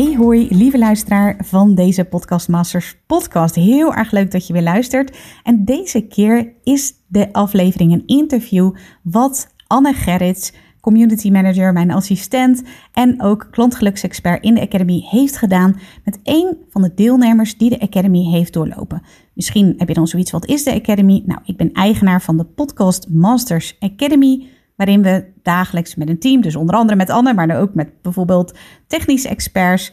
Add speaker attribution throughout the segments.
Speaker 1: Hey hoi, lieve luisteraar van deze Podcast Masters podcast. Heel erg leuk dat je weer luistert. En deze keer is de aflevering een interview wat Anne Gerrits community manager, mijn assistent en ook klantgeluksexpert in de Academy heeft gedaan met een van de deelnemers die de Academy heeft doorlopen. Misschien heb je dan zoiets, wat is de Academy? Nou, ik ben eigenaar van de Podcast Masters Academy, waarin we dagelijks met een team, dus onder andere met Anne, maar ook met bijvoorbeeld technische experts,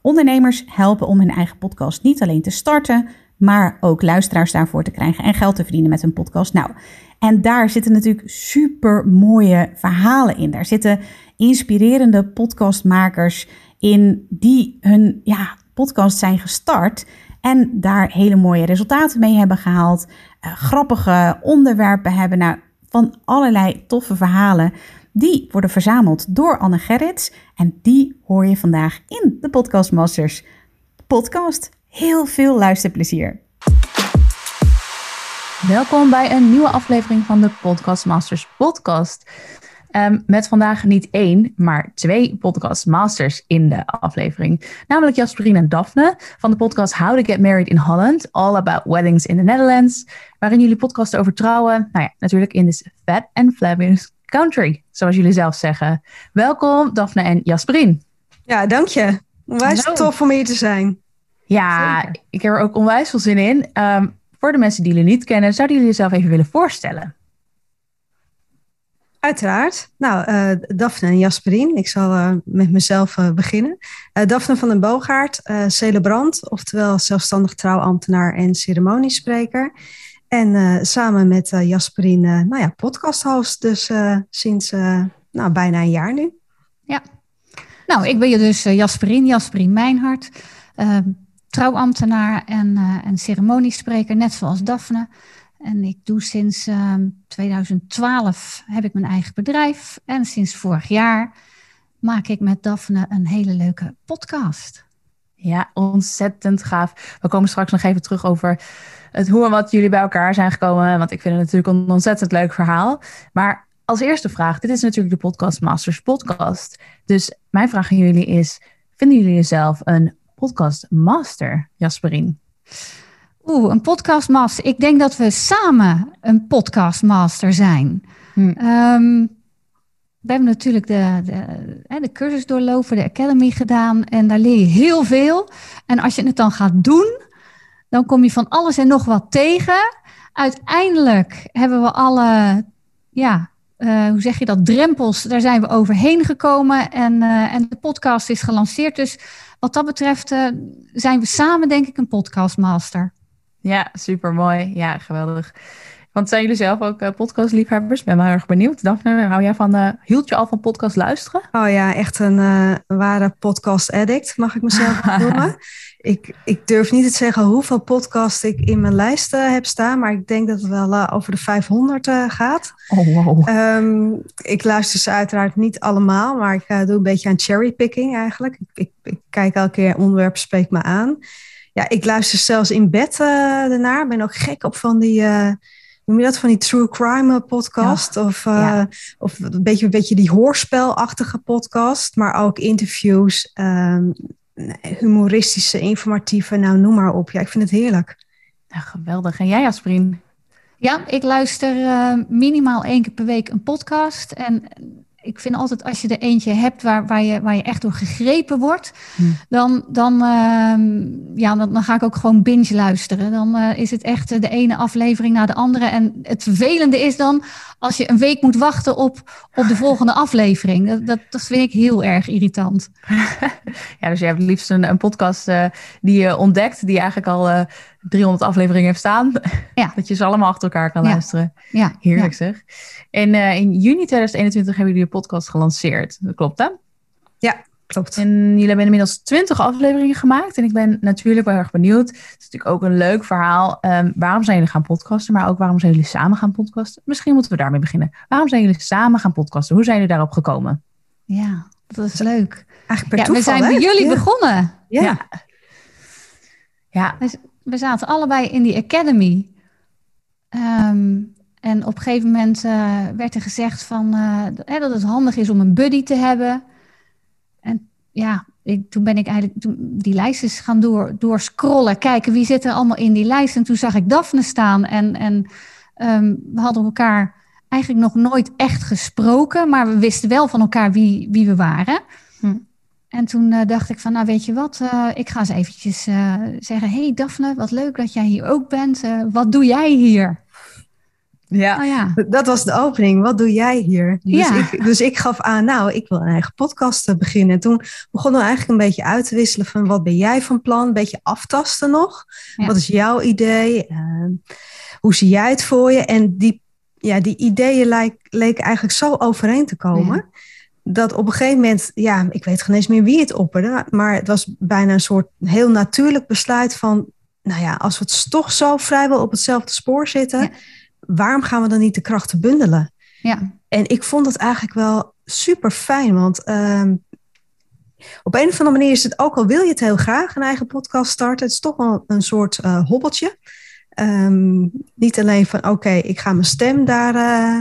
Speaker 1: ondernemers helpen om hun eigen podcast niet alleen te starten, maar ook luisteraars daarvoor te krijgen en geld te verdienen met hun podcast. Nou, en daar zitten natuurlijk super mooie verhalen in. Daar zitten inspirerende podcastmakers in die hun ja, podcast zijn gestart en daar hele mooie resultaten mee hebben gehaald. Uh, grappige onderwerpen hebben. Nou, van allerlei toffe verhalen. Die worden verzameld door Anne Gerrits. En die hoor je vandaag in de Podcast Masters podcast. Heel veel luisterplezier. Welkom bij een nieuwe aflevering van de Podcast Masters podcast. Um, met vandaag niet één, maar twee podcast masters in de aflevering. Namelijk Jasperien en Daphne van de podcast How to Get Married in Holland. All about weddings in the Netherlands. Waarin jullie podcasten over trouwen. Nou ja, natuurlijk in this fat and fabulous country, zoals jullie zelf zeggen. Welkom Daphne en Jasperien.
Speaker 2: Ja, dank je. Onwijs tof om hier te zijn.
Speaker 1: Ja, ik heb er ook onwijs veel zin in. Um, voor de mensen die jullie niet kennen, zouden jullie jezelf even willen voorstellen?
Speaker 2: Uiteraard. Nou, uh, Daphne en Jasperien. Ik zal uh, met mezelf uh, beginnen. Daphne van den Boogaard, celebrant, oftewel zelfstandig trouwambtenaar en ceremoniespreker. En samen met Jasperien, nou ja, podcasthost. Dus sinds nou, bijna een jaar nu.
Speaker 3: Ja. Nou, ik ben je dus Jasperien, Jasperien Mijnhart trouwambtenaar en, en ceremoniespreker, net zoals Daphne. En ik doe sinds 2012 ehm, heb ik mijn eigen bedrijf. En sinds vorig jaar maak ik met Daphne een hele leuke podcast.
Speaker 1: Ja, ontzettend gaaf. We komen straks nog even terug over het hoe en wat jullie bij elkaar zijn gekomen. Want ik vind het natuurlijk een ontzettend leuk verhaal. Maar als eerste vraag, dit is natuurlijk de Podcast Masters podcast. Dus mijn vraag aan jullie is, vinden jullie jezelf een podcast master, Jasperien?
Speaker 3: Oeh, een podcast master. Ik denk dat we samen een podcast master zijn. Hm. Ehm, we hebben natuurlijk de, de, de cursus doorlopen, de Academy gedaan. En daar leer je heel veel. En als je het dan gaat doen, dan kom je van alles en nog wat tegen. Uiteindelijk hebben we alle, ja, uh, hoe zeg je dat, drempels, daar zijn we overheen gekomen. En, uh, en de podcast is gelanceerd. Dus wat dat betreft uh, zijn we samen, denk ik, een podcastmaster.
Speaker 1: Ja, super mooi. Ja, geweldig. Want zijn jullie zelf ook uh, podcastliefhebbers? Ben maar erg benieuwd. Daphne, hou jij van, uh, hield je al van podcast luisteren?
Speaker 2: Oh ja, echt een uh, ware podcast addict, mag ik mezelf noemen. ik, ik durf niet te zeggen hoeveel podcasts ik in mijn lijst heb staan, maar ik denk dat het wel over de 500 gaat.
Speaker 1: Oh, wow.
Speaker 2: Um, ik luister ze uiteraard niet allemaal, maar ik doe een beetje aan cherrypicking eigenlijk. Ik, ik, ik kijk elke keer onderwerp spreekt me aan. Ja, ik luister zelfs in bed daarnaar. Ik ben ook gek op van die noem je dat, van die true crime podcast. Of, uh, of een, beetje, een beetje die hoorspelachtige podcast. Maar ook interviews, um, humoristische, informatieve, nou noem maar op. Ja, ik vind het heerlijk.
Speaker 1: Ja, geweldig. En jij Asprien?
Speaker 3: Ja, ik luister uh, minimaal één keer per week een podcast. En ik vind altijd als je er eentje hebt waar, waar, je, waar je echt door gegrepen wordt, hm. dan, dan, uh, ja, dan, dan, ga ik ook gewoon binge luisteren. Dan uh, is het echt de ene aflevering na de andere. En het vervelende is dan als je een week moet wachten op, op de volgende aflevering. Dat, dat, dat vind ik heel erg irritant.
Speaker 1: ja, dus je hebt liefst een, een podcast uh, die je ontdekt, die eigenlijk al 300 afleveringen heeft staan. Ja. dat je ze allemaal achter elkaar kan luisteren. Ja. Heerlijk zeg. En uh, in juni 2021 hebben jullie je podcast gelanceerd. Dat klopt hè?
Speaker 2: Ja, klopt.
Speaker 1: En jullie hebben inmiddels twintig afleveringen gemaakt. En ik ben natuurlijk wel erg benieuwd. Het is natuurlijk ook een leuk verhaal. Um, waarom zijn jullie gaan podcasten? Maar ook waarom zijn jullie samen gaan podcasten? Misschien moeten we daarmee beginnen. Waarom zijn jullie samen gaan podcasten? Hoe zijn jullie daarop gekomen?
Speaker 3: Ja, dat is leuk.
Speaker 2: Eigenlijk per
Speaker 3: ja,
Speaker 2: toeval,
Speaker 3: we zijn
Speaker 2: hè?
Speaker 3: bij jullie
Speaker 2: Ja.
Speaker 3: begonnen.
Speaker 2: Ja.
Speaker 1: Ja. Ja,
Speaker 3: We, zaten allebei in die academy. Ehm, en op een gegeven moment eh, werd er gezegd van, eh, dat het handig is om een buddy te hebben. En ja, ik, toen ben ik eigenlijk toen die lijsten gaan door, doorscrollen, kijken wie zit er allemaal in die lijst. En toen zag ik Daphne staan en, en ehm, we hadden elkaar eigenlijk nog nooit echt gesproken, maar we wisten wel van elkaar wie, wie we waren.
Speaker 1: Hm.
Speaker 3: En toen eh, dacht ik van, nou weet je wat, eh, ik ga eens eventjes eh, zeggen, hey Daphne, wat leuk dat jij hier ook bent. Wat doe jij hier?
Speaker 1: ja.
Speaker 3: Oh ja,
Speaker 2: Dat was de opening. Wat doe jij hier? Dus,
Speaker 3: Ja.
Speaker 2: ik, dus ik gaf aan, nou, ik wil een eigen podcast beginnen. En toen begonnen we eigenlijk een beetje uit te wisselen van wat ben jij van plan? Een beetje aftasten nog.
Speaker 3: Ja.
Speaker 2: Wat is jouw idee? Hoe zie jij het voor je? En die, ja, die ideeën leken eigenlijk zo overeen te komen. Dat op een gegeven moment, ja, ik weet geen eens meer wie het opperde. Maar het was bijna een soort heel natuurlijk besluit van, nou ja, als we het toch zo vrijwel op hetzelfde spoor zitten,
Speaker 3: Ja.
Speaker 2: waarom gaan we dan niet de krachten bundelen?
Speaker 3: ja,
Speaker 2: En ik vond het eigenlijk wel super fijn, want ehm, op een of andere manier is het ook al wil je het heel graag een eigen podcast starten, het is toch wel een soort eh, hobbeltje. Ehm, niet alleen van oké, ik ga mijn stem daar eh,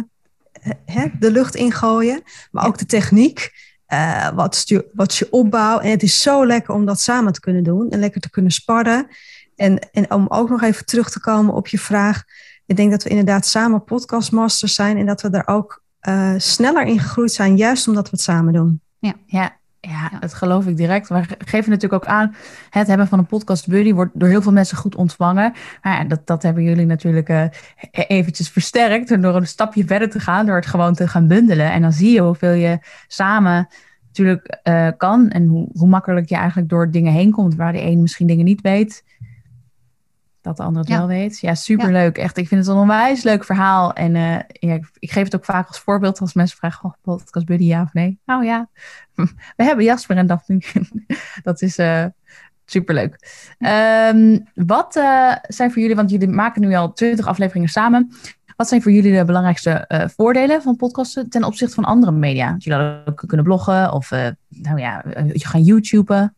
Speaker 2: hè, de lucht in gooien, maar ook de techniek. eh, wat, je, wat je opbouw? En het is zo lekker om dat samen te kunnen doen en lekker te kunnen sparren. En, en om ook nog even terug te komen op je vraag. Ik denk dat we inderdaad samen podcastmasters zijn en dat we daar ook eh, sneller in gegroeid zijn, juist omdat we het samen doen.
Speaker 1: Ja, ja,
Speaker 3: Ja.
Speaker 1: dat geloof ik direct. We geven natuurlijk ook aan, het hebben van een podcast buddy wordt door heel veel mensen goed ontvangen. Maar ja, dat, dat hebben jullie natuurlijk eh, e- eventjes versterkt door een stapje verder te gaan, door het gewoon te gaan bundelen. En dan zie je hoeveel je samen natuurlijk eh, kan en hoe, hoe makkelijk je eigenlijk door dingen heen komt, waar de een misschien dingen niet weet. Dat de ander het
Speaker 3: Ja.
Speaker 1: wel weet. Ja, superleuk. Echt, ik vind het een onwijs leuk verhaal. En eh, ja, ik, ik geef het ook vaak als voorbeeld als mensen vragen, oh, podcast buddy, ja of nee? Nou ja, we hebben Jasper en Daphne. dat is eh superleuk. Ehm, wat eh, zijn voor jullie, want jullie maken nu al 20 afleveringen samen. Wat zijn voor jullie de belangrijkste voordelen van podcasten ten opzichte van andere media? Dat jullie hadden ook kunnen bloggen of nou ja, je gaan YouTuben.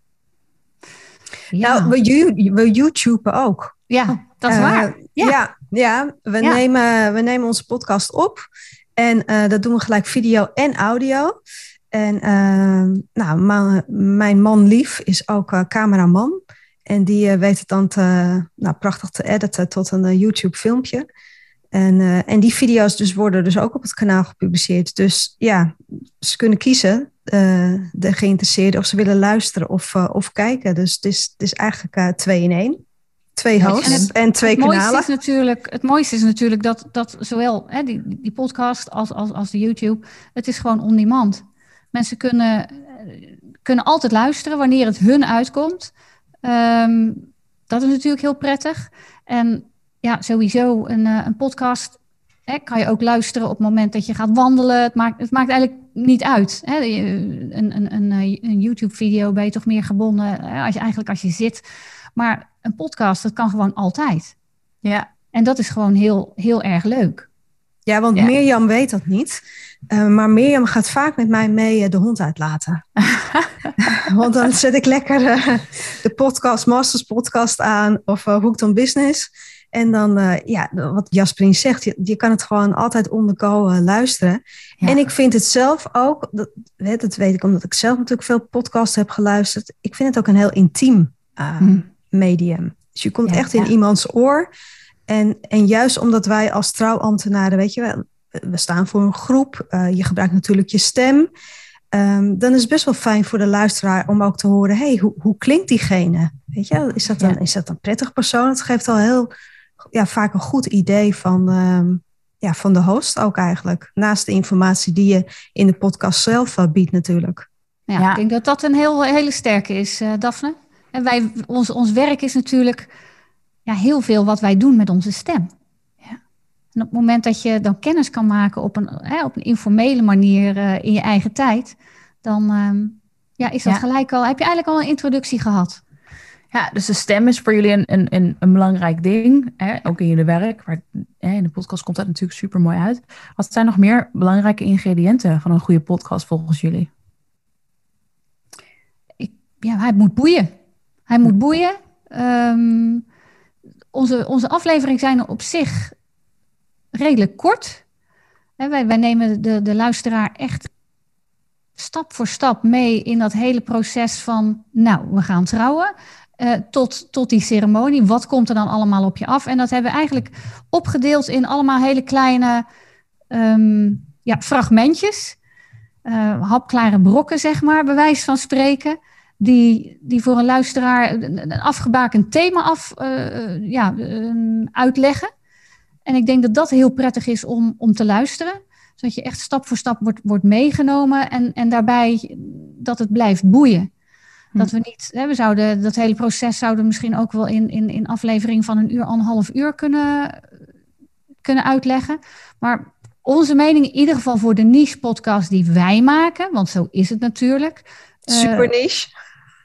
Speaker 3: ja,
Speaker 2: Nou, we, we YouTuben ook.
Speaker 3: Ja dat is
Speaker 2: Eh,
Speaker 3: waar.
Speaker 2: Ja,
Speaker 3: Ja.
Speaker 2: ja, we,
Speaker 3: Ja.
Speaker 2: Nemen, we nemen onze podcast op. En eh, dat doen we gelijk video en audio. En eh, nou, ma- mijn man Lief is ook cameraman. En die weet het dan te, nou, prachtig te editen tot een YouTube filmpje. En, en die video's dus worden dus ook op het kanaal gepubliceerd. Dus ja, ze kunnen kiezen, de geïnteresseerden, of ze willen luisteren of, of kijken. Dus het is, het is eigenlijk twee in één. Twee
Speaker 3: en
Speaker 2: hosts
Speaker 3: het-
Speaker 2: en, twee
Speaker 3: het mooiste
Speaker 2: kanalen.
Speaker 3: is natuurlijk, het mooiste is natuurlijk dat, dat zowel hè, die, die podcast als, als, als de YouTube, het is gewoon on demand. Mensen kunnen, eh, kunnen altijd luisteren wanneer het hun uitkomt. Ehm, dat is natuurlijk heel prettig. En ja, sowieso een, eh, een podcast hè, kan je ook luisteren op het moment dat je gaat wandelen. Het maakt, het maakt eigenlijk niet uit. Hè. Een, een, een, eh, een YouTube-video ben je toch meer gebonden hè, als je, eigenlijk als je zit. Maar een podcast, dat kan gewoon altijd.
Speaker 1: Ja,
Speaker 3: En dat is gewoon heel, heel erg leuk.
Speaker 2: Ja, want
Speaker 1: Ja.
Speaker 2: Mirjam weet dat niet. Eh, maar Mirjam gaat vaak met mij mee eh, de hond uitlaten. want dan zet ik lekker eh, de podcast, Masters podcast aan of Hooked on Business. En dan, ja, wat Jasperin zegt, je, je kan het gewoon altijd on the go luisteren.
Speaker 1: Ja.
Speaker 2: En ik vind het zelf ook, dat, dat weet ik omdat ik zelf natuurlijk veel podcasts heb geluisterd. Ik vind het ook een heel intiem
Speaker 3: Hm.
Speaker 2: Medium. Dus je komt
Speaker 3: Ja,
Speaker 2: echt in
Speaker 3: ja.
Speaker 2: iemands oor. En, en juist omdat wij als trouwambtenaren, weet je wel, we staan voor een groep. eh, je gebruikt natuurlijk je stem. Ehm, dan is het best wel fijn voor de luisteraar om ook te horen, hey, hoe, hoe klinkt diegene? Weet je, is dat,
Speaker 3: Ja.
Speaker 2: een, is dat een prettig persoon? Het geeft al heel ja, vaak een goed idee van, ehm, ja, van de host ook eigenlijk. Naast de informatie die je in de podcast zelf eh, biedt natuurlijk.
Speaker 3: Ja,
Speaker 1: Ja.
Speaker 3: Ik denk dat dat een heel, hele sterke is, eh Daphne. En wij, ons, ons werk is natuurlijk ja, heel veel wat wij doen met onze stem.
Speaker 1: Ja.
Speaker 3: En op het moment dat je dan kennis kan maken op een, hè, op een informele manier eh, in je eigen tijd, dan, ehm, Ja, is dat
Speaker 1: Ja.
Speaker 3: gelijk al? Heb je eigenlijk al een introductie gehad?
Speaker 1: Ja, dus de stem is voor jullie een, een, een, een belangrijk ding. Hè? Ook in jullie werk. Maar, hè, in de podcast komt dat natuurlijk super mooi uit. Wat zijn nog meer belangrijke ingrediënten van een goede podcast volgens jullie?
Speaker 3: Ja, hij moet boeien. Hij moet boeien. Ehm, onze, onze afleveringen zijn op zich redelijk kort. Wij, wij nemen de, de luisteraar echt stap voor stap mee in dat hele proces van, nou, we gaan trouwen. eh, tot, tot die ceremonie. Wat komt er dan allemaal op je af? En dat hebben we eigenlijk opgedeeld in allemaal hele kleine ehm, ja, fragmentjes. eh hapklare brokken, zeg maar, bij wijze van spreken. Die, die voor een luisteraar een, een afgebakend thema af, eh, ja, ehm, uitleggen. En ik denk dat dat heel prettig is om, om te luisteren. Zodat je echt stap voor stap wordt, wordt meegenomen. En, en daarbij dat het blijft boeien. Dat we niet, hè, we zouden dat hele proces zouden we misschien ook wel in, in, in aflevering van een uur, anderhalf uur kunnen, kunnen uitleggen. Maar onze mening, in ieder geval voor de niche-podcast die wij maken, want zo is het natuurlijk. eh,
Speaker 2: Super niche.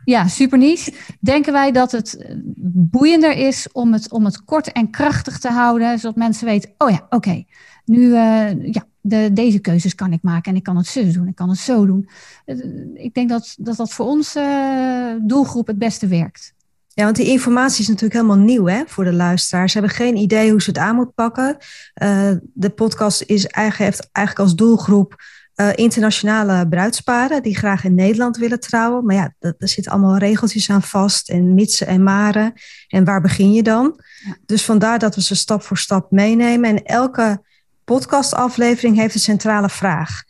Speaker 3: Ja, super niche. Denken wij dat het eh, boeiender is om het, om het kort en krachtig te houden, zodat mensen weten, oh ja, oké, nu, eh, ja, de, deze keuzes kan ik maken en ik kan het zo doen, ik kan het zo doen. Eh, ik denk dat dat, dat voor onze doelgroep het beste werkt.
Speaker 2: Ja, want die informatie is natuurlijk helemaal nieuw hè, voor de luisteraars. Ze hebben geen idee hoe ze het aan moeten pakken. Uh, de podcast is eigenlijk, heeft eigenlijk als doelgroep uh, internationale bruidsparen die graag in Nederland willen trouwen. Maar ja, er zitten allemaal regeltjes aan vast en mitsen en maren. En waar begin je dan? Ja. Dus vandaar dat we ze stap voor stap meenemen. En elke podcastaflevering heeft een centrale vraag.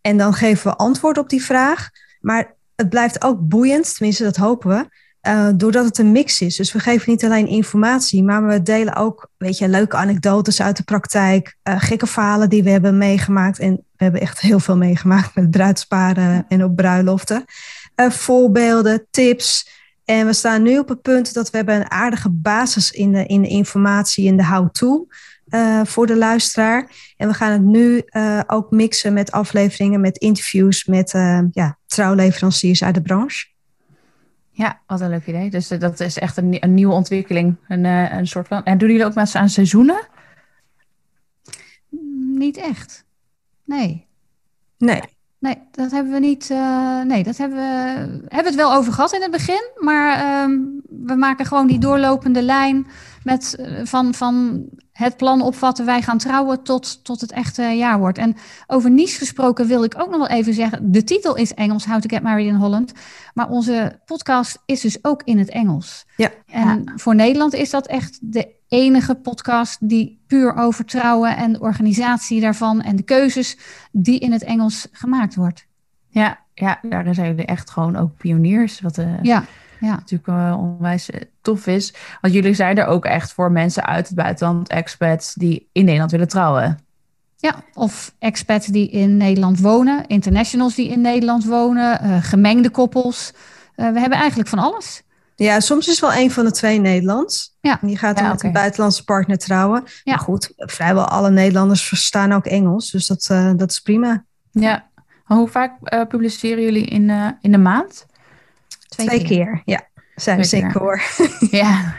Speaker 2: En dan geven we antwoord op die vraag. Maar het blijft ook boeiend, tenminste dat hopen we. Uh, doordat het een mix is. Dus we geven niet alleen informatie, maar we delen ook weet je, leuke anekdotes uit de praktijk, uh, gekke verhalen die we hebben meegemaakt. En we hebben echt heel veel meegemaakt met bruidsparen en op bruiloften. Uh, voorbeelden, tips. En we staan nu op het punt dat we hebben een aardige basis in de, in de informatie, in de how-to voor de luisteraar. En we gaan het nu ook mixen met afleveringen, met interviews met ja, trouwleveranciers uit de branche.
Speaker 1: Ja, wat een leuk idee. Dus dat is echt een, een nieuwe ontwikkeling. Een, uh, een soort van. En doen jullie ook met aan seizoenen?
Speaker 3: Niet echt. Nee.
Speaker 2: Nee.
Speaker 3: Nee, dat hebben we niet. Uh, nee, dat hebben we. Hebben het wel over gehad in het begin. Maar um, we maken gewoon die doorlopende lijn met uh, van, van het plan opvatten, wij gaan trouwen tot, tot het echte jaar wordt. En over niche gesproken wil ik ook nog wel even zeggen, de titel is Engels, How to Get Married in Holland. Maar onze podcast is dus ook in het Engels.
Speaker 2: Ja.
Speaker 3: En ja. voor Nederland is dat echt de enige podcast die puur over trouwen en de organisatie daarvan en de keuzes die in het Engels gemaakt wordt.
Speaker 1: Ja, ja daar zijn jullie echt gewoon ook pioniers. Wat, uh,
Speaker 3: ja. Ja.
Speaker 1: natuurlijk uh, onwijs tof is. Want jullie zijn er ook echt voor mensen uit het buitenland, expats die in Nederland willen trouwen.
Speaker 3: Ja, of expats die in Nederland wonen, internationals die in Nederland wonen, uh, gemengde koppels. Uh, we hebben eigenlijk van alles.
Speaker 2: Ja, soms is wel een van de twee Nederlands.
Speaker 3: Ja.
Speaker 2: Die gaat dan
Speaker 1: Ja,
Speaker 2: met een buitenlandse partner trouwen.
Speaker 3: Ja.
Speaker 2: Maar goed, vrijwel alle Nederlanders verstaan ook Engels. Dus dat, uh, dat is prima.
Speaker 1: Ja. Hoe vaak uh, publiceren jullie in, uh, in de maand?
Speaker 3: Twee,
Speaker 2: Twee keer. ja. Zijn zeker
Speaker 1: keer.
Speaker 2: hoor.
Speaker 1: ja.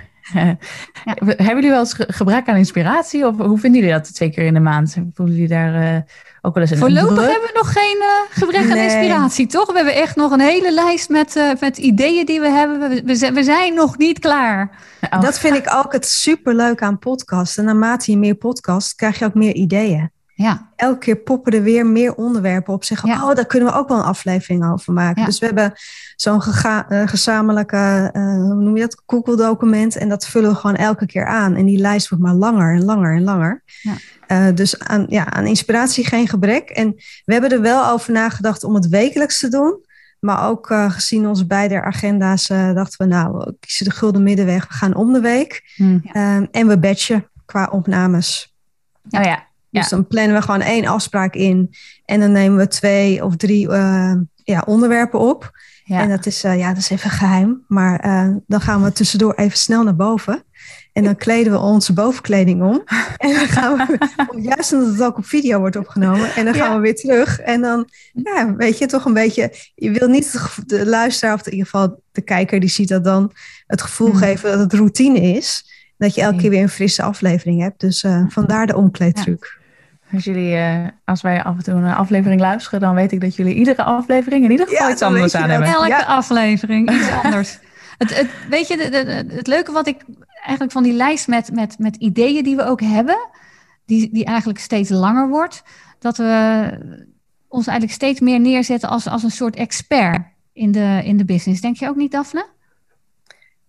Speaker 1: Hebben jullie wel eens ge- gebrek aan inspiratie? Of hoe vinden jullie dat twee keer in de maand? Voelen jullie daar uh, ook wel eens een
Speaker 3: Voorlopig
Speaker 1: druk?
Speaker 3: hebben we nog geen uh, gebrek aan inspiratie, toch? We hebben echt nog een hele lijst met, uh, met ideeën die we hebben. We, we, zijn, we zijn nog niet klaar.
Speaker 1: Oh,
Speaker 2: Dat vind ik ook het superleuk aan podcasten. Naarmate je meer podcast, krijg je ook meer ideeën.
Speaker 3: Ja,
Speaker 2: Elke keer poppen er weer meer onderwerpen op. Zeggen,
Speaker 3: Ja.
Speaker 2: oh, daar kunnen we ook wel een aflevering over maken.
Speaker 3: Ja.
Speaker 2: Dus we hebben zo'n eh, gezamenlijke, eh, hoe noem je dat, Google-document. En dat vullen we gewoon elke keer aan. En die lijst wordt maar langer en langer en langer.
Speaker 3: Ja.
Speaker 2: Eh, dus aan, ja, aan inspiratie geen gebrek. En we hebben er wel over nagedacht om het wekelijks te doen. Maar ook gezien onze beide agenda's dachten we, nou, we kiezen de gulden middenweg. We gaan om de week.
Speaker 1: hm.
Speaker 2: Ehm, en we batchen qua opnames.
Speaker 1: Oh ja.
Speaker 2: Dus dan plannen we gewoon één afspraak in. En dan nemen we twee of drie eh, ja, onderwerpen op.
Speaker 1: Ja.
Speaker 2: En dat is, eh, ja, dat is even geheim. Maar eh, dan gaan we tussendoor even snel naar boven. En dan kleden we onze bovenkleding om. En dan gaan we, juist omdat het ook op video wordt opgenomen. En dan gaan we weer terug. En dan, ja, weet je, toch een beetje... Je wil niet de luisteraar, of in ieder geval de kijker, die ziet dat dan het gevoel hmm. geven dat het routine is. Dat je elke keer weer een frisse aflevering hebt. Dus uh, vandaar de omkleedtruc.
Speaker 1: Als, jullie, uh, als wij af en toe een aflevering luisteren, dan weet ik dat jullie iedere aflevering in ieder geval iets anders aan hebben.
Speaker 3: Elke aflevering iets anders. Het, het, weet je, het leuke wat ik eigenlijk van die lijst met, met, met ideeën die we ook hebben, die, die eigenlijk steeds langer wordt, dat we ons eigenlijk steeds meer neerzetten als, als een soort expert in de, in de business. Denk je ook niet, Daphne?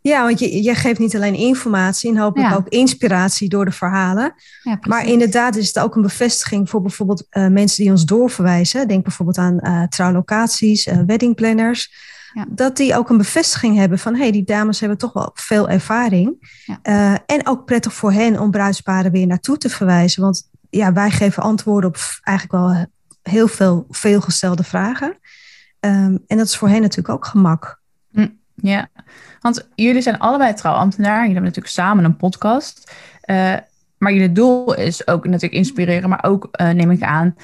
Speaker 2: Ja, want je, je geeft niet alleen informatie en hopelijk ook inspiratie door de verhalen. Ja, maar inderdaad is het ook een bevestiging voor bijvoorbeeld uh, mensen die ons doorverwijzen. Denk bijvoorbeeld aan uh, trouwlocaties, uh, weddingplanners. Ja. Dat die ook een bevestiging hebben van hé, hey, die dames hebben toch wel veel ervaring. En ook prettig voor hen om bruidsparen weer naartoe te verwijzen. Want ja, wij geven antwoorden op eigenlijk wel heel veel veelgestelde vragen. Um, en dat is voor hen natuurlijk ook gemak.
Speaker 1: Hm, ja, want jullie zijn allebei trouwambtenaar. Jullie hebben natuurlijk samen een podcast. Uh, maar jullie doel is ook natuurlijk inspireren, maar ook uh, neem ik aan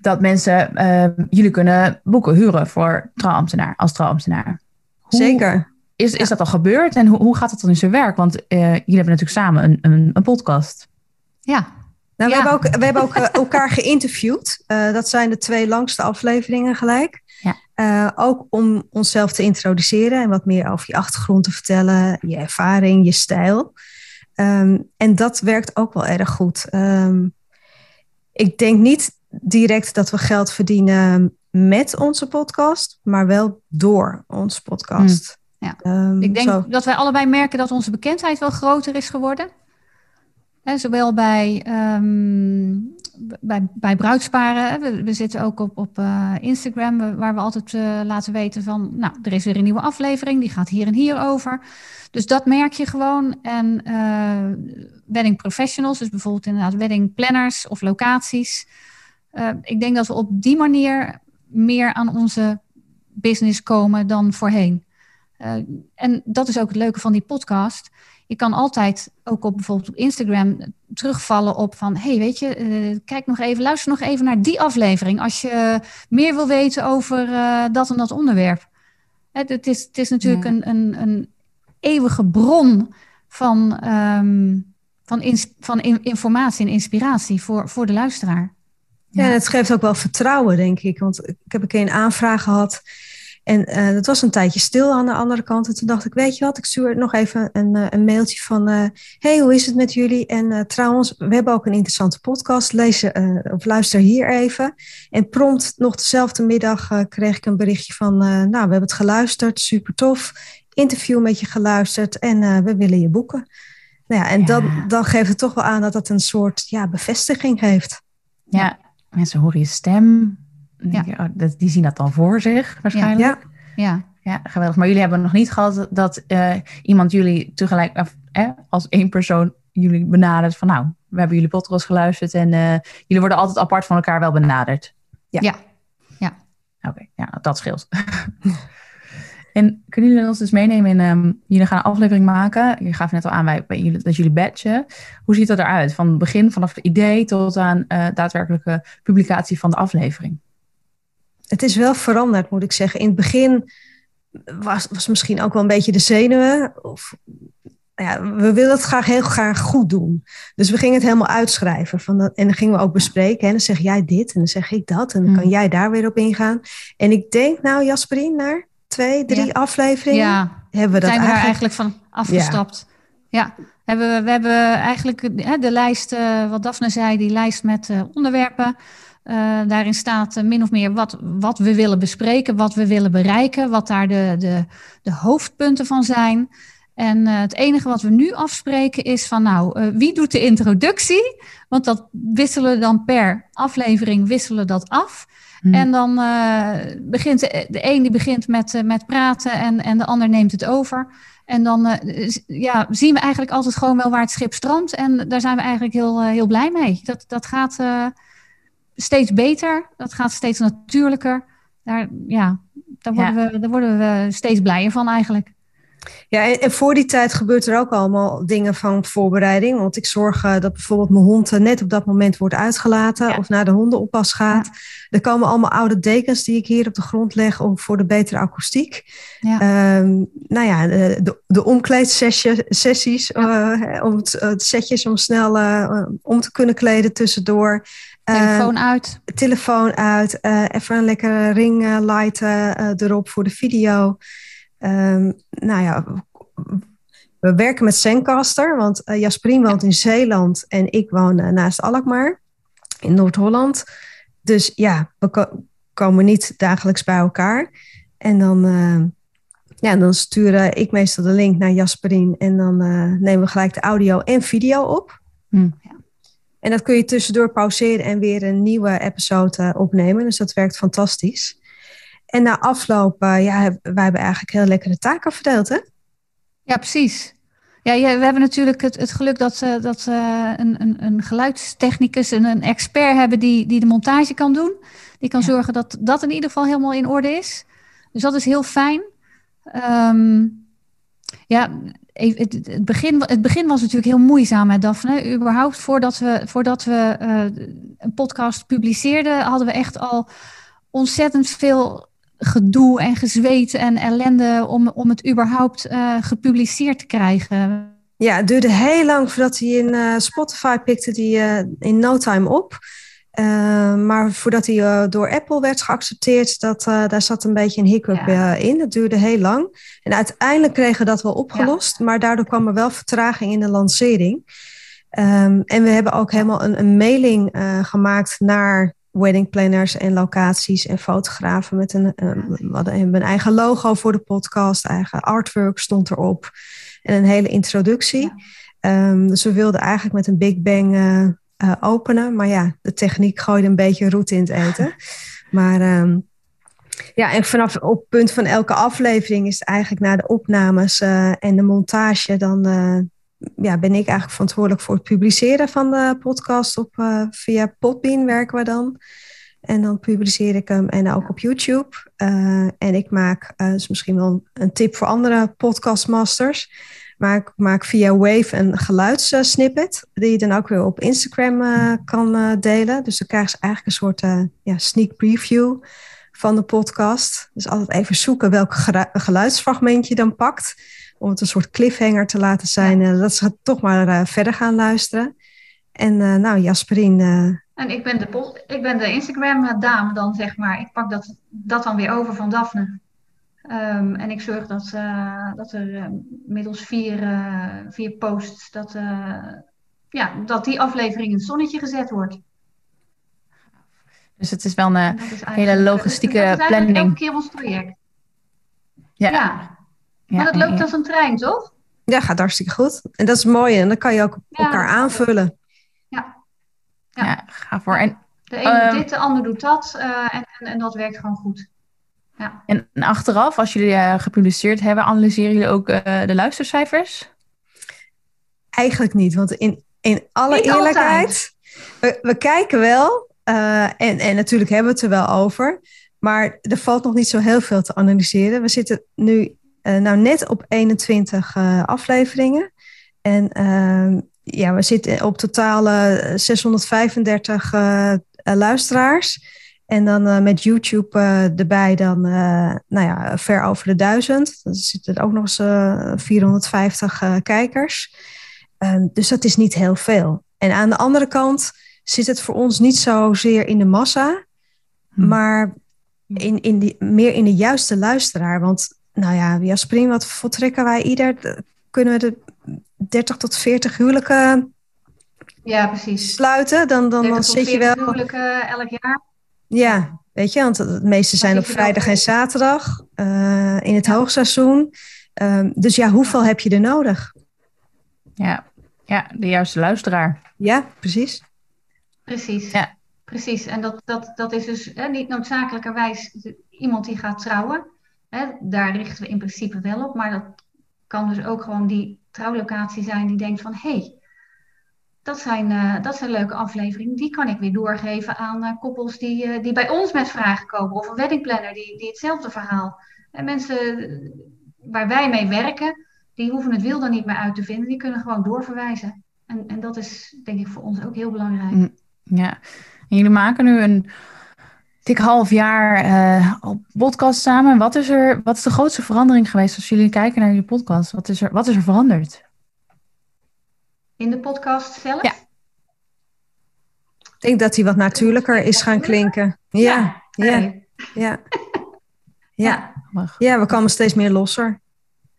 Speaker 1: dat mensen uh, jullie kunnen boeken, huren voor trouwambtenaar, als trouwambtenaar.
Speaker 2: Hoe Zeker.
Speaker 1: Is, is dat al gebeurd en hoe, hoe gaat dat dan in zijn werk? Want jullie hebben natuurlijk samen een, een, een podcast.
Speaker 3: Ja,
Speaker 2: nou, we, hebben ook, we hebben ook elkaar geïnterviewd. Uh, dat zijn de twee langste afleveringen gelijk. Uh, ook om onszelf te introduceren en wat meer over je achtergrond te vertellen, je ervaring, je stijl. Um, en dat werkt ook wel erg goed. Um, ik denk niet direct dat we geld verdienen met onze podcast, maar wel door onze podcast.
Speaker 3: Hmm. Ja. Um, ik denk dat wij allebei merken dat onze bekendheid wel groter is geworden. He, zowel bij, um, bij, bij bruidsparen. We, we, zitten ook op, op uh, Instagram, waar we altijd uh, laten weten van... nou, er is weer een nieuwe aflevering, die gaat hier en hier over. Dus dat merk je gewoon. En uh, wedding professionals, dus bijvoorbeeld inderdaad wedding planners of locaties. ik denk dat we op die manier meer aan onze business komen dan voorheen. en dat is ook het leuke van die podcast je kan altijd ook op bijvoorbeeld op Instagram terugvallen op van, hey, weet je, uh, kijk nog even, luister nog even naar die aflevering als je meer wil weten over uh, dat en dat onderwerp. Het, het, is, het is natuurlijk ja. een, een, een eeuwige bron van, um, van, van in, informatie en inspiratie voor, voor de luisteraar.
Speaker 2: Ja, ja, het geeft ook wel vertrouwen, denk ik. Want ik heb een keer een aanvraag gehad en uh, dat was een tijdje stil aan de andere kant. En toen dacht ik, weet je wat, ik stuur nog even een, uh, een mailtje van... Uh, hey, hoe is het met jullie? En trouwens, we hebben ook een interessante podcast. Lees of luister hier even. En prompt nog dezelfde middag kreeg ik een berichtje van... nou, we hebben het geluisterd, super tof. Interview met je geluisterd en we willen je boeken. Nou ja, en ja. Dan, dan geeft het toch wel aan dat het een soort ja, bevestiging heeft.
Speaker 1: Ja, mensen horen je stem ja. oh, die zien dat dan voor zich waarschijnlijk.
Speaker 3: Ja. ja.
Speaker 1: Ja, geweldig. Maar jullie hebben nog niet gehad dat uh, iemand jullie tegelijk, eh, als één persoon jullie benadert van nou, we hebben jullie podcast geluisterd en uh, jullie worden altijd apart van elkaar wel benaderd.
Speaker 3: Ja. Ja. ja.
Speaker 1: Oké, okay, ja, dat scheelt. en kunnen jullie ons dus meenemen in, um, jullie gaan een aflevering maken. Je gaf net al aan bij, bij jullie, dat jullie batchen. Hoe ziet dat eruit? Van het begin, vanaf het idee tot aan uh, daadwerkelijke publicatie van de aflevering?
Speaker 2: Het is wel veranderd, moet ik zeggen. In het begin was, was misschien ook wel een beetje de zenuwen. Of, ja, we willen het graag heel graag goed doen. Dus we gingen het helemaal uitschrijven. Van dat, en dan gingen we ook bespreken. En dan zeg jij dit en dan zeg ik dat. En dan kan hmm. jij daar weer op ingaan. En ik denk, nou Jasperien, naar twee, drie afleveringen
Speaker 3: ja. hebben we dat zijn we eigenlijk... eigenlijk van afgestapt. Ja. ja. Hebben we, we hebben eigenlijk de lijst, uh, wat Daphne zei, die lijst met uh, onderwerpen. Uh, daarin staat uh, min of meer wat, wat we willen bespreken, wat we willen bereiken, wat daar de, de, de hoofdpunten van zijn. En uh, het enige wat we nu afspreken is van nou, wie doet de introductie? Want dat wisselen we dan per aflevering wisselen dat af. Hmm. En dan begint de, de een die begint met, met praten en, en de ander neemt het over. En dan ja, zien we eigenlijk altijd gewoon wel waar het schip strandt. En daar zijn we eigenlijk heel, heel blij mee. Dat, dat gaat steeds beter. Dat gaat steeds natuurlijker. Daar, ja, daar, worden we, daar worden we steeds blijer van eigenlijk.
Speaker 2: Ja, en, voor die tijd gebeurt er ook allemaal dingen van voorbereiding. Want ik zorg uh, dat bijvoorbeeld mijn hond uh, net op dat moment wordt uitgelaten of naar de hondenoppas gaat. Ja. Er komen allemaal oude dekens die ik hier op de grond leg om, voor de betere akoestiek. Ja. Um, nou ja, de, de, omkleedsessies, uh, om het, het, setjes om snel om te kunnen kleden tussendoor.
Speaker 3: Telefoon uit.
Speaker 2: Telefoon uit. even een lekkere ring lighten erop voor de video. Um, nou ja, we werken met Zencaster, want uh, Jasperien woont in Zeeland en ik woon uh, naast Alkmaar in Noord-Holland. Dus ja, we ko komen niet dagelijks bij elkaar. En dan, uh, ja, dan sturen ik meestal de link naar Jasperien en dan nemen we gelijk de audio en video op. Hm. Ja. En dat kun je tussendoor pauzeren en weer een nieuwe episode opnemen. Dus dat werkt fantastisch. En na afloop, uh, ja, wij hebben eigenlijk heel lekkere taken verdeeld, hè?
Speaker 3: Ja, precies. Ja, we hebben natuurlijk het, het geluk dat, uh, dat uh, een, een, een geluidstechnicus en een expert hebben die, die de montage kan doen. Die kan zorgen dat dat in ieder geval helemaal in orde is. Dus dat is heel fijn. Um, ja, het, begin, het begin was natuurlijk heel moeizaam met Daphne. Überhaupt voordat we, voordat we een podcast publiceerden, hadden we echt al ontzettend veel gedoe en gezweet en ellende om, om het überhaupt uh, gepubliceerd te krijgen.
Speaker 2: Ja, het duurde heel lang voordat hij in uh, Spotify pikte die in no time op. maar voordat hij door Apple werd geaccepteerd, dat, daar zat een beetje een hiccup ja. in. Dat duurde heel lang. En uiteindelijk kregen we dat wel opgelost, ja. maar daardoor kwam er wel vertraging in de lancering. Um, en we hebben ook helemaal een, een mailing gemaakt naar weddingplanners en locaties en fotografen met een, we hadden een eigen logo voor de podcast, eigen artwork stond erop en een hele introductie. Ja. Um, dus we wilden eigenlijk met een Big Bang uh, uh, openen, maar ja, de techniek gooide een beetje roet in het eten. maar um, ja, en vanaf op het punt van elke aflevering is het eigenlijk na de opnames uh, en de montage dan ja, ben ik eigenlijk verantwoordelijk voor het publiceren van de podcast. Op, via Podbean werken we dan. En dan publiceer ik hem en ook op YouTube. En ik maak, is misschien wel een tip voor andere podcastmasters. Maar ik maak via Wave een geluidssnippet. Die je dan ook weer op Instagram kan delen. Dus dan krijgen ze eigenlijk een soort ja, sneak preview van de podcast. Dus altijd even zoeken welk geluidsfragment je dan pakt om het een soort cliffhanger te laten zijn. Uh, dat ze toch maar verder gaan luisteren. En nou, Jasperien.
Speaker 4: En ik ben de, ik ben de Instagram-dame dan, zeg maar. Ik pak dat, dat dan weer over van Daphne. Um, en ik zorg dat, dat er middels vier, vier posts, dat, ja, dat die aflevering in het zonnetje gezet wordt.
Speaker 1: Dus het is wel een hele logistieke dat is planning. elke
Speaker 4: keer ons project. ja. ja. Maar dat loopt als een trein, toch?
Speaker 2: Ja, gaat hartstikke goed. En dat is mooi. En dan kan je ook elkaar aanvullen.
Speaker 4: Ja.
Speaker 1: Ja, ja ga voor. En,
Speaker 4: de ene doet dit, de ander doet dat. Uh, en, en, en, dat werkt gewoon goed. Ja.
Speaker 1: En, achteraf, als jullie uh, gepubliceerd hebben, analyseren jullie ook uh, de luistercijfers?
Speaker 2: Eigenlijk niet. Want in, in alle niet eerlijkheid, we, we, kijken wel. en, en natuurlijk hebben we het er wel over. Maar er valt nog niet zo heel veel te analyseren. We zitten nu uh, nou, net op 21 uh, eh, afleveringen. En uh, ja, we zitten op totaal 635 luisteraars. En dan met YouTube erbij dan, nou ja, ver over de duizend. Dan zitten er ook nog eens 450 kijkers. Ehm, dus dat is niet heel veel. En aan de andere kant zit het voor ons niet zozeer in de massa, hmm. maar in, in die, meer in de juiste luisteraar. Want nou ja, via Spring, wat voltrekken wij ieder? Kunnen we de 30 tot 40 huwelijken
Speaker 4: ja, precies.
Speaker 2: sluiten? Dan, dan, dan zit je wel.
Speaker 4: huwelijken elk jaar.
Speaker 2: Ja, weet je, want de meeste zijn op vrijdag en zaterdag uh, in het ja. hoogseizoen. Um, dus ja, hoeveel heb je er nodig?
Speaker 1: Ja, ja de juiste luisteraar.
Speaker 2: Ja, precies.
Speaker 4: Precies. Ja. Precies. En dat, dat, dat is dus hè, niet noodzakelijkerwijs iemand die gaat trouwen. Hè, daar richten we in principe wel op, maar dat kan dus ook gewoon die trouwlocatie zijn die denkt van hé, hey, dat, zijn, uh, dat zijn leuke afleveringen, die kan ik weer doorgeven aan uh, koppels die, uh, die bij ons met vragen komen. Of een weddingplanner die, die hetzelfde verhaal. En mensen
Speaker 3: waar wij mee werken, die hoeven het wiel dan niet meer uit te vinden. Die kunnen gewoon doorverwijzen. En, en dat is denk ik voor ons ook heel belangrijk. Mm,
Speaker 1: ja, en jullie maken nu een dik half jaar op podcast samen. Wat is, er, wat is de grootste verandering geweest als jullie kijken naar jullie podcast? Wat is er, wat is er veranderd?
Speaker 3: In de podcast zelf?
Speaker 1: Ja.
Speaker 2: Ik denk dat hij wat natuurlijker is gaan klinken. Ja, ja, ja. Ja, ja. we komen steeds meer losser.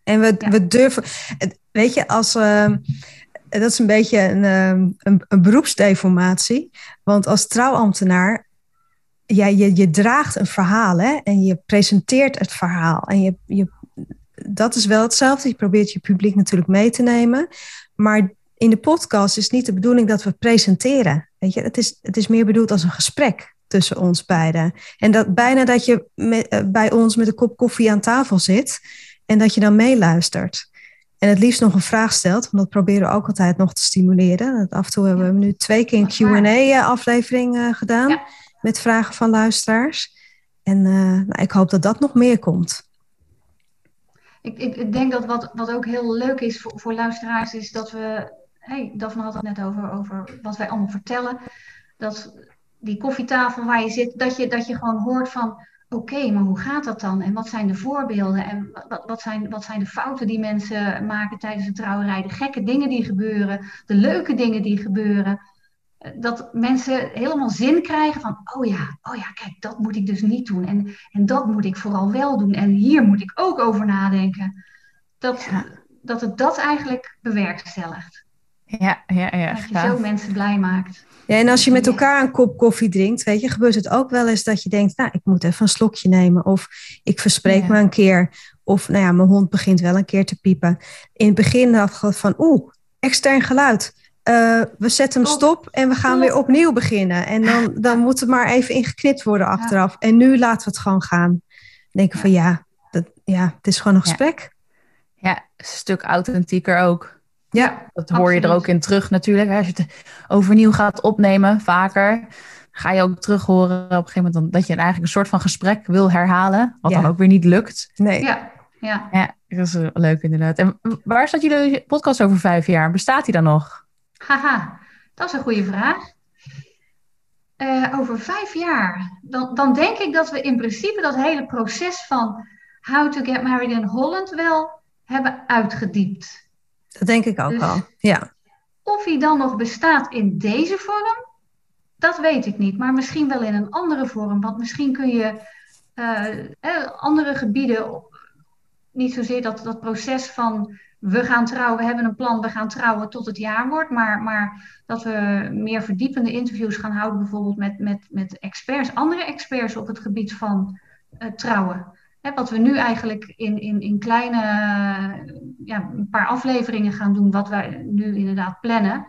Speaker 2: En we, we durven, weet je, als, uh, dat is een beetje een, ehm, een, een, beroepsdeformatie. Want als trouwambtenaar, ja, je, je draagt een verhaal hè, en je presenteert het verhaal. En je, je, dat is wel hetzelfde. Je probeert je publiek natuurlijk mee te nemen. Maar in de podcast is niet de bedoeling dat we presenteren. Weet je, het is, het is meer bedoeld als een gesprek tussen ons beiden. En dat bijna dat je met, eh, bij ons met een kop koffie aan tafel zit en dat je dan meeluistert. En het liefst nog een vraag stelt, want dat proberen we ook altijd nog te stimuleren. Af en toe hebben we nu twee keer een QA-aflevering uh, gedaan met vragen van luisteraars. En uh, nou, ik hoop dat dat nog meer komt.
Speaker 3: Ik, ik, ik, denk dat wat, wat ook heel leuk is voor, voor luisteraars, is dat we. Hey, Daphne had het net over, over wat wij allemaal vertellen. Dat die koffietafel waar je zit, dat je, dat je gewoon hoort van oké, maar hoe gaat dat dan? En wat zijn de voorbeelden? En wat, wat, zijn, wat zijn de fouten die mensen maken tijdens de trouwerij? De gekke dingen die gebeuren, de leuke dingen die gebeuren. Dat mensen helemaal zin krijgen van, oh ja, oh ja, kijk, dat moet ik dus niet doen. En, en dat moet ik vooral wel doen. En hier moet ik ook over nadenken. Dat, dat het dat eigenlijk bewerkstelligt.
Speaker 1: Ja, ja, ja.
Speaker 3: Dat je zo mensen blij maakt.
Speaker 2: Ja, en als je met elkaar een kop koffie drinkt, weet je, gebeurt het ook wel eens dat je denkt, nou, ik moet even een slokje nemen. Of ik verspreek me een keer. Of nou ja, mijn hond begint wel een keer te piepen. In het begin dacht ik van, oeh, extern geluid. Uh, we zetten hem stop en we gaan weer opnieuw beginnen. En dan, dan moet het maar even ingeknipt worden achteraf. En nu laten we het gewoon gaan. Denken van ja, dat, ja, het is gewoon een gesprek.
Speaker 1: Ja, een stuk authentieker ook. Ja, dat hoor je er ook in terug natuurlijk. Als je het overnieuw gaat opnemen, vaker, ga je ook terug horen op een gegeven moment dan, dat je eigenlijk een soort van gesprek wil herhalen, wat dan ook weer niet lukt.
Speaker 2: Nee.
Speaker 3: Ja, ja.
Speaker 1: ja dat is leuk inderdaad. En waar staat jullie podcast over vijf jaar? Bestaat die dan nog?
Speaker 3: Haha, dat is een goede vraag. Uh, over vijf jaar, dan, dan denk ik dat we in principe dat hele proces van How to Get Married in Holland wel hebben uitgediept.
Speaker 2: Dat denk ik ook dus wel, ja.
Speaker 3: Of hij dan nog bestaat in deze vorm, dat weet ik niet. Maar misschien wel in een andere vorm. Want misschien kun je uh, andere gebieden, niet zozeer dat, dat proces van we gaan trouwen, we hebben een plan, we gaan trouwen tot het jaar wordt. Maar, maar dat we meer verdiepende interviews gaan houden, bijvoorbeeld met, met, met experts, andere experts op het gebied van uh, trouwen. Wat we nu eigenlijk in, in, in kleine, ja, een paar afleveringen gaan doen, wat wij nu inderdaad plannen.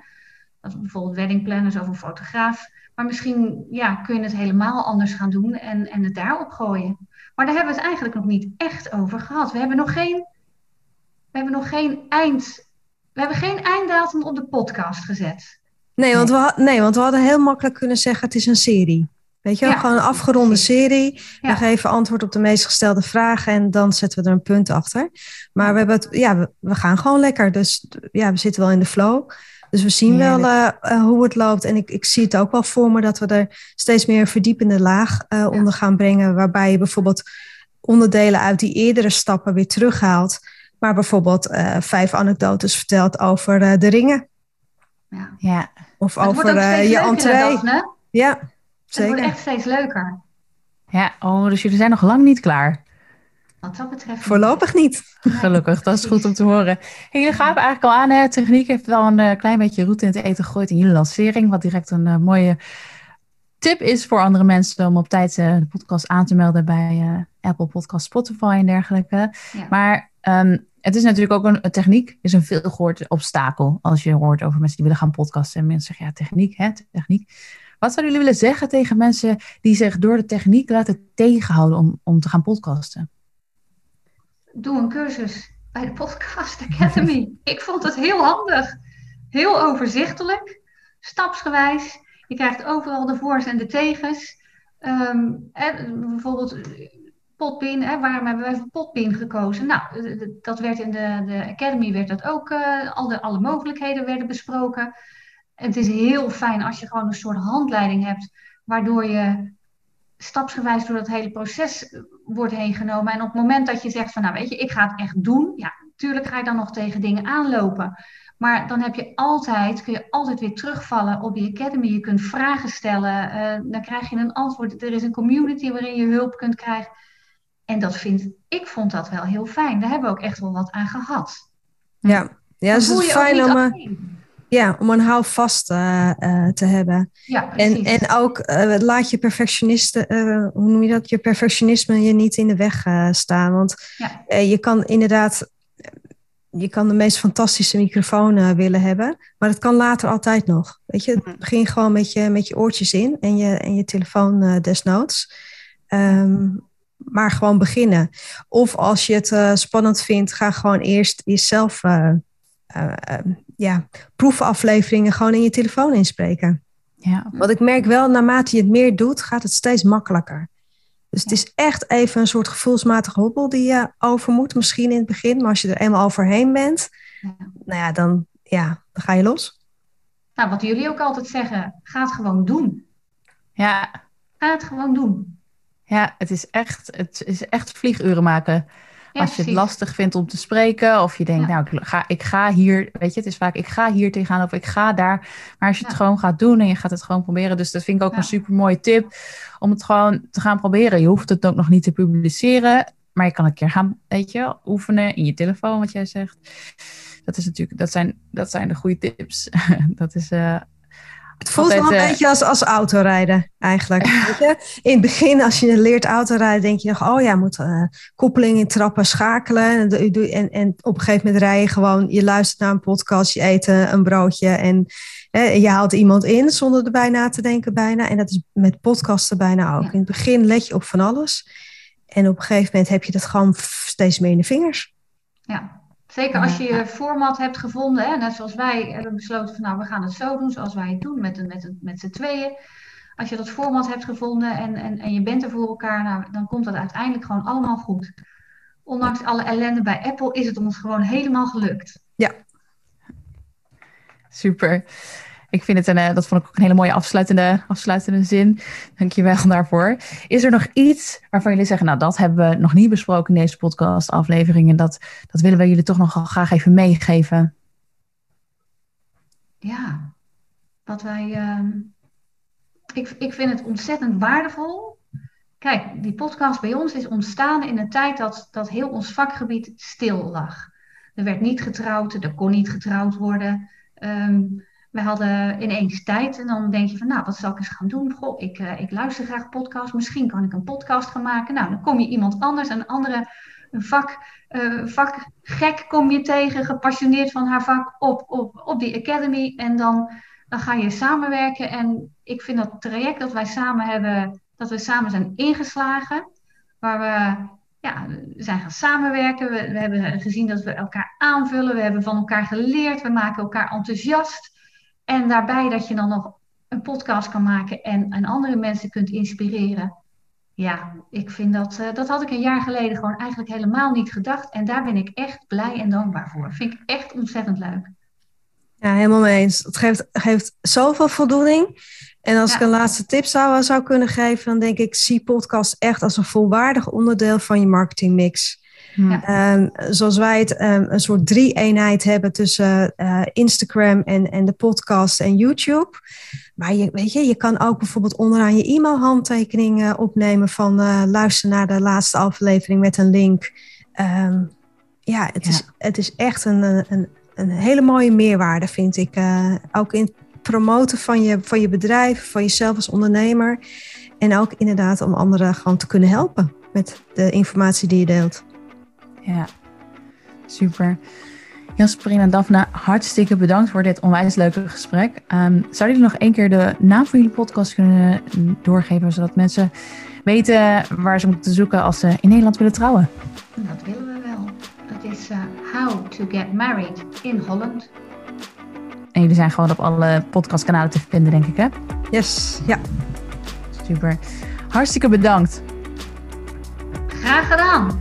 Speaker 3: Dat we bijvoorbeeld weddingplanners of een fotograaf. Maar misschien ja, kun je het helemaal anders gaan doen en, en het daarop gooien. Maar daar hebben we het eigenlijk nog niet echt over gehad. We hebben nog geen, we hebben nog geen eind. We hebben geen einddatum op de podcast gezet.
Speaker 2: Nee want, We, nee, want we hadden heel makkelijk kunnen zeggen: het is een serie. Weet je wel, gewoon een afgeronde serie. We geven antwoord op de meest gestelde vragen en dan zetten we er een punt achter. Maar we, hebben het, ja, we, gaan gewoon lekker. Dus ja, we zitten wel in de flow. Dus we zien wel uh, hoe het loopt. En ik, ik zie het ook wel voor me dat we er steeds meer een verdiepende laag uh, onder gaan brengen. Waarbij je bijvoorbeeld onderdelen uit die eerdere stappen weer terughaalt. Maar bijvoorbeeld uh, vijf anekdotes vertelt over de ringen.
Speaker 3: Ja.
Speaker 1: ja.
Speaker 2: Of over je entree. Ja.
Speaker 3: Het wordt echt steeds leuker.
Speaker 1: Ja, oh, dus jullie zijn nog lang niet klaar.
Speaker 3: Wat dat betreft.
Speaker 2: Voorlopig niet.
Speaker 1: Gelukkig, dat is goed om te horen. Hey, jullie gaven eigenlijk al aan, hè? techniek heeft wel een uh, klein beetje route in het eten gegooid in jullie lancering. Wat direct een uh, mooie tip is voor andere mensen om op tijd uh, de podcast aan te melden bij Apple Podcast, Spotify en dergelijke. Ja. Maar um, het is natuurlijk ook een, een, techniek, is een veelgehoord obstakel. Als je hoort over mensen die willen gaan podcasten en mensen zeggen ja, techniek, hè, techniek. Wat zouden jullie willen zeggen tegen mensen die zich door de techniek laten tegenhouden om, om te gaan podcasten?
Speaker 3: Doe een cursus bij de Podcast Academy. Ik vond het heel handig. Heel overzichtelijk, stapsgewijs. Je krijgt overal de voor's en de tegens. Um, bijvoorbeeld Potpin, hè, waarom hebben wij voor Potpin gekozen? Nou, dat werd in de, de Academy werd dat ook, uh, al de, alle mogelijkheden werden besproken. Het is heel fijn als je gewoon een soort handleiding hebt, waardoor je stapsgewijs door dat hele proces wordt heen genomen. En op het moment dat je zegt van, nou weet je, ik ga het echt doen, ja, natuurlijk ga je dan nog tegen dingen aanlopen. Maar dan heb je altijd, kun je altijd weer terugvallen op die academy. Je kunt vragen stellen, uh, dan krijg je een antwoord. Er is een community waarin je hulp kunt krijgen. En dat vind ik vond dat wel heel fijn. Daar hebben we ook echt wel wat aan gehad.
Speaker 2: Ja, ja dus het is fijn om, uh, ja, om een houvast uh, te hebben.
Speaker 3: Ja,
Speaker 2: en, en ook laat je perfectionisten, hoe noem je dat? Je perfectionisme je niet in de weg staan. Want ja. je kan inderdaad je kan de meest fantastische microfoon uh, willen hebben, maar dat kan later altijd nog. Weet je, mhm. begin gewoon met je, met je oortjes in en je, en je telefoon uh, desnoods. Um, maar gewoon beginnen. Of als je het uh, spannend vindt, ga gewoon eerst jezelf ja, proefafleveringen gewoon in je telefoon inspreken.
Speaker 5: Ja.
Speaker 2: Want ik merk wel, naarmate je het meer doet, gaat het steeds makkelijker. Dus het is echt even een soort gevoelsmatige hobbel die je over moet, misschien in het begin. Maar als je er eenmaal overheen bent, ja. nou ja, dan, ja, dan ga je los.
Speaker 3: Nou, wat jullie ook altijd zeggen, ga het gewoon doen.
Speaker 1: Ja.
Speaker 3: Ga het gewoon doen.
Speaker 1: Ja, het is echt, het is echt vlieguren maken. Als je het lastig vindt om te spreken, of je denkt, nou, ik ga, ik ga hier, weet je, het is vaak, ik ga hier tegenaan of ik ga daar. Maar als je het gewoon gaat doen en je gaat het gewoon proberen, dus dat vind ik ook een super mooie tip om het gewoon te gaan proberen. Je hoeft het ook nog niet te publiceren, maar je kan een keer gaan, weet je, oefenen in je telefoon, wat jij zegt. Dat is natuurlijk, dat zijn, dat zijn de goede tips. dat is. Uh,
Speaker 2: het voelt wel een uh, beetje als, als autorijden, eigenlijk. In het begin, als je leert autorijden, denk je nog, oh ja, moet uh, koppeling in trappen schakelen. En, en, en op een gegeven moment rij je gewoon, je luistert naar een podcast, je eet een broodje en je haalt iemand in zonder erbij na te denken bijna. En dat is met podcasten bijna ook. In het begin let je op van alles. En op een gegeven moment heb je dat gewoon steeds meer in de vingers.
Speaker 3: Ja, zeker als je je format hebt gevonden. Hè, net zoals wij hebben besloten van nou, we gaan het zo doen zoals wij het doen met, met, met z'n tweeën. Als je dat format hebt gevonden en, en, en je bent er voor elkaar, nou, dan komt dat uiteindelijk gewoon allemaal goed. Ondanks alle ellende bij Apple is het ons gewoon helemaal gelukt.
Speaker 2: Ja,
Speaker 1: Super. Ik vind het een, eh, dat vond ik ook een hele mooie afsluitende, afsluitende zin. Dankjewel daarvoor. Is er nog iets waarvan jullie zeggen, nou dat hebben we nog niet besproken in deze podcast aflevering en dat, dat willen we jullie toch nog graag even meegeven?
Speaker 3: Ja, wat wij, uh, ik, ik vind het ontzettend waardevol. Kijk, die podcast bij ons is ontstaan in een tijd dat, dat heel ons vakgebied stil lag. Er werd niet getrouwd, er kon niet getrouwd worden. Um, we hadden ineens tijd en dan denk je van, nou, wat zal ik eens gaan doen? Goh, ik, uh, ik luister graag podcasts, misschien kan ik een podcast gaan maken. Nou, dan kom je iemand anders, een andere een vak, uh, vakgek kom je tegen, gepassioneerd van haar vak op, op, op die academy. En dan, dan ga je samenwerken. En ik vind dat traject dat wij samen hebben, dat we samen zijn ingeslagen, waar we ja, zijn gaan samenwerken. We, we, hebben gezien dat we elkaar aanvullen. We hebben van elkaar geleerd. We maken elkaar enthousiast. En daarbij dat je dan nog een podcast kan maken en, en andere mensen kunt inspireren. Ja, ik vind dat, uh, dat had ik een jaar geleden gewoon eigenlijk helemaal niet gedacht. En daar ben ik echt blij en dankbaar voor. Vind ik echt ontzettend leuk.
Speaker 2: Ja, helemaal mee eens. Het geeft, geeft zoveel voldoening. En als ik een laatste tip zou, zou kunnen geven, dan denk ik, zie podcast echt als een volwaardig onderdeel van je marketingmix. Ja. Um, zoals wij het um, een soort drie-eenheid hebben tussen uh, Instagram en, en de podcast en YouTube. Maar je, weet je, je kan ook bijvoorbeeld onderaan je e-mail uh, opnemen van uh, luister naar de laatste aflevering met een link. Um, ja, het, ja. Is, het is echt een, een, een hele mooie meerwaarde, vind ik. Uh, ook in promoten van je, van je bedrijf, van jezelf als ondernemer. En ook inderdaad om anderen gewoon te kunnen helpen met de informatie die je deelt.
Speaker 1: Ja, super. Jasper en Daphne, hartstikke bedankt voor dit onwijs leuke gesprek. Um, zouden jullie nog één keer de naam van jullie podcast kunnen doorgeven, zodat mensen weten waar ze moeten zoeken als ze in Nederland willen trouwen?
Speaker 3: Dat willen we wel. Dat is uh, How to Get Married in Holland.
Speaker 1: En jullie zijn gewoon op alle podcastkanalen te vinden, denk ik, hè?
Speaker 2: Yes, ja.
Speaker 1: Super. Hartstikke bedankt.
Speaker 4: Graag gedaan.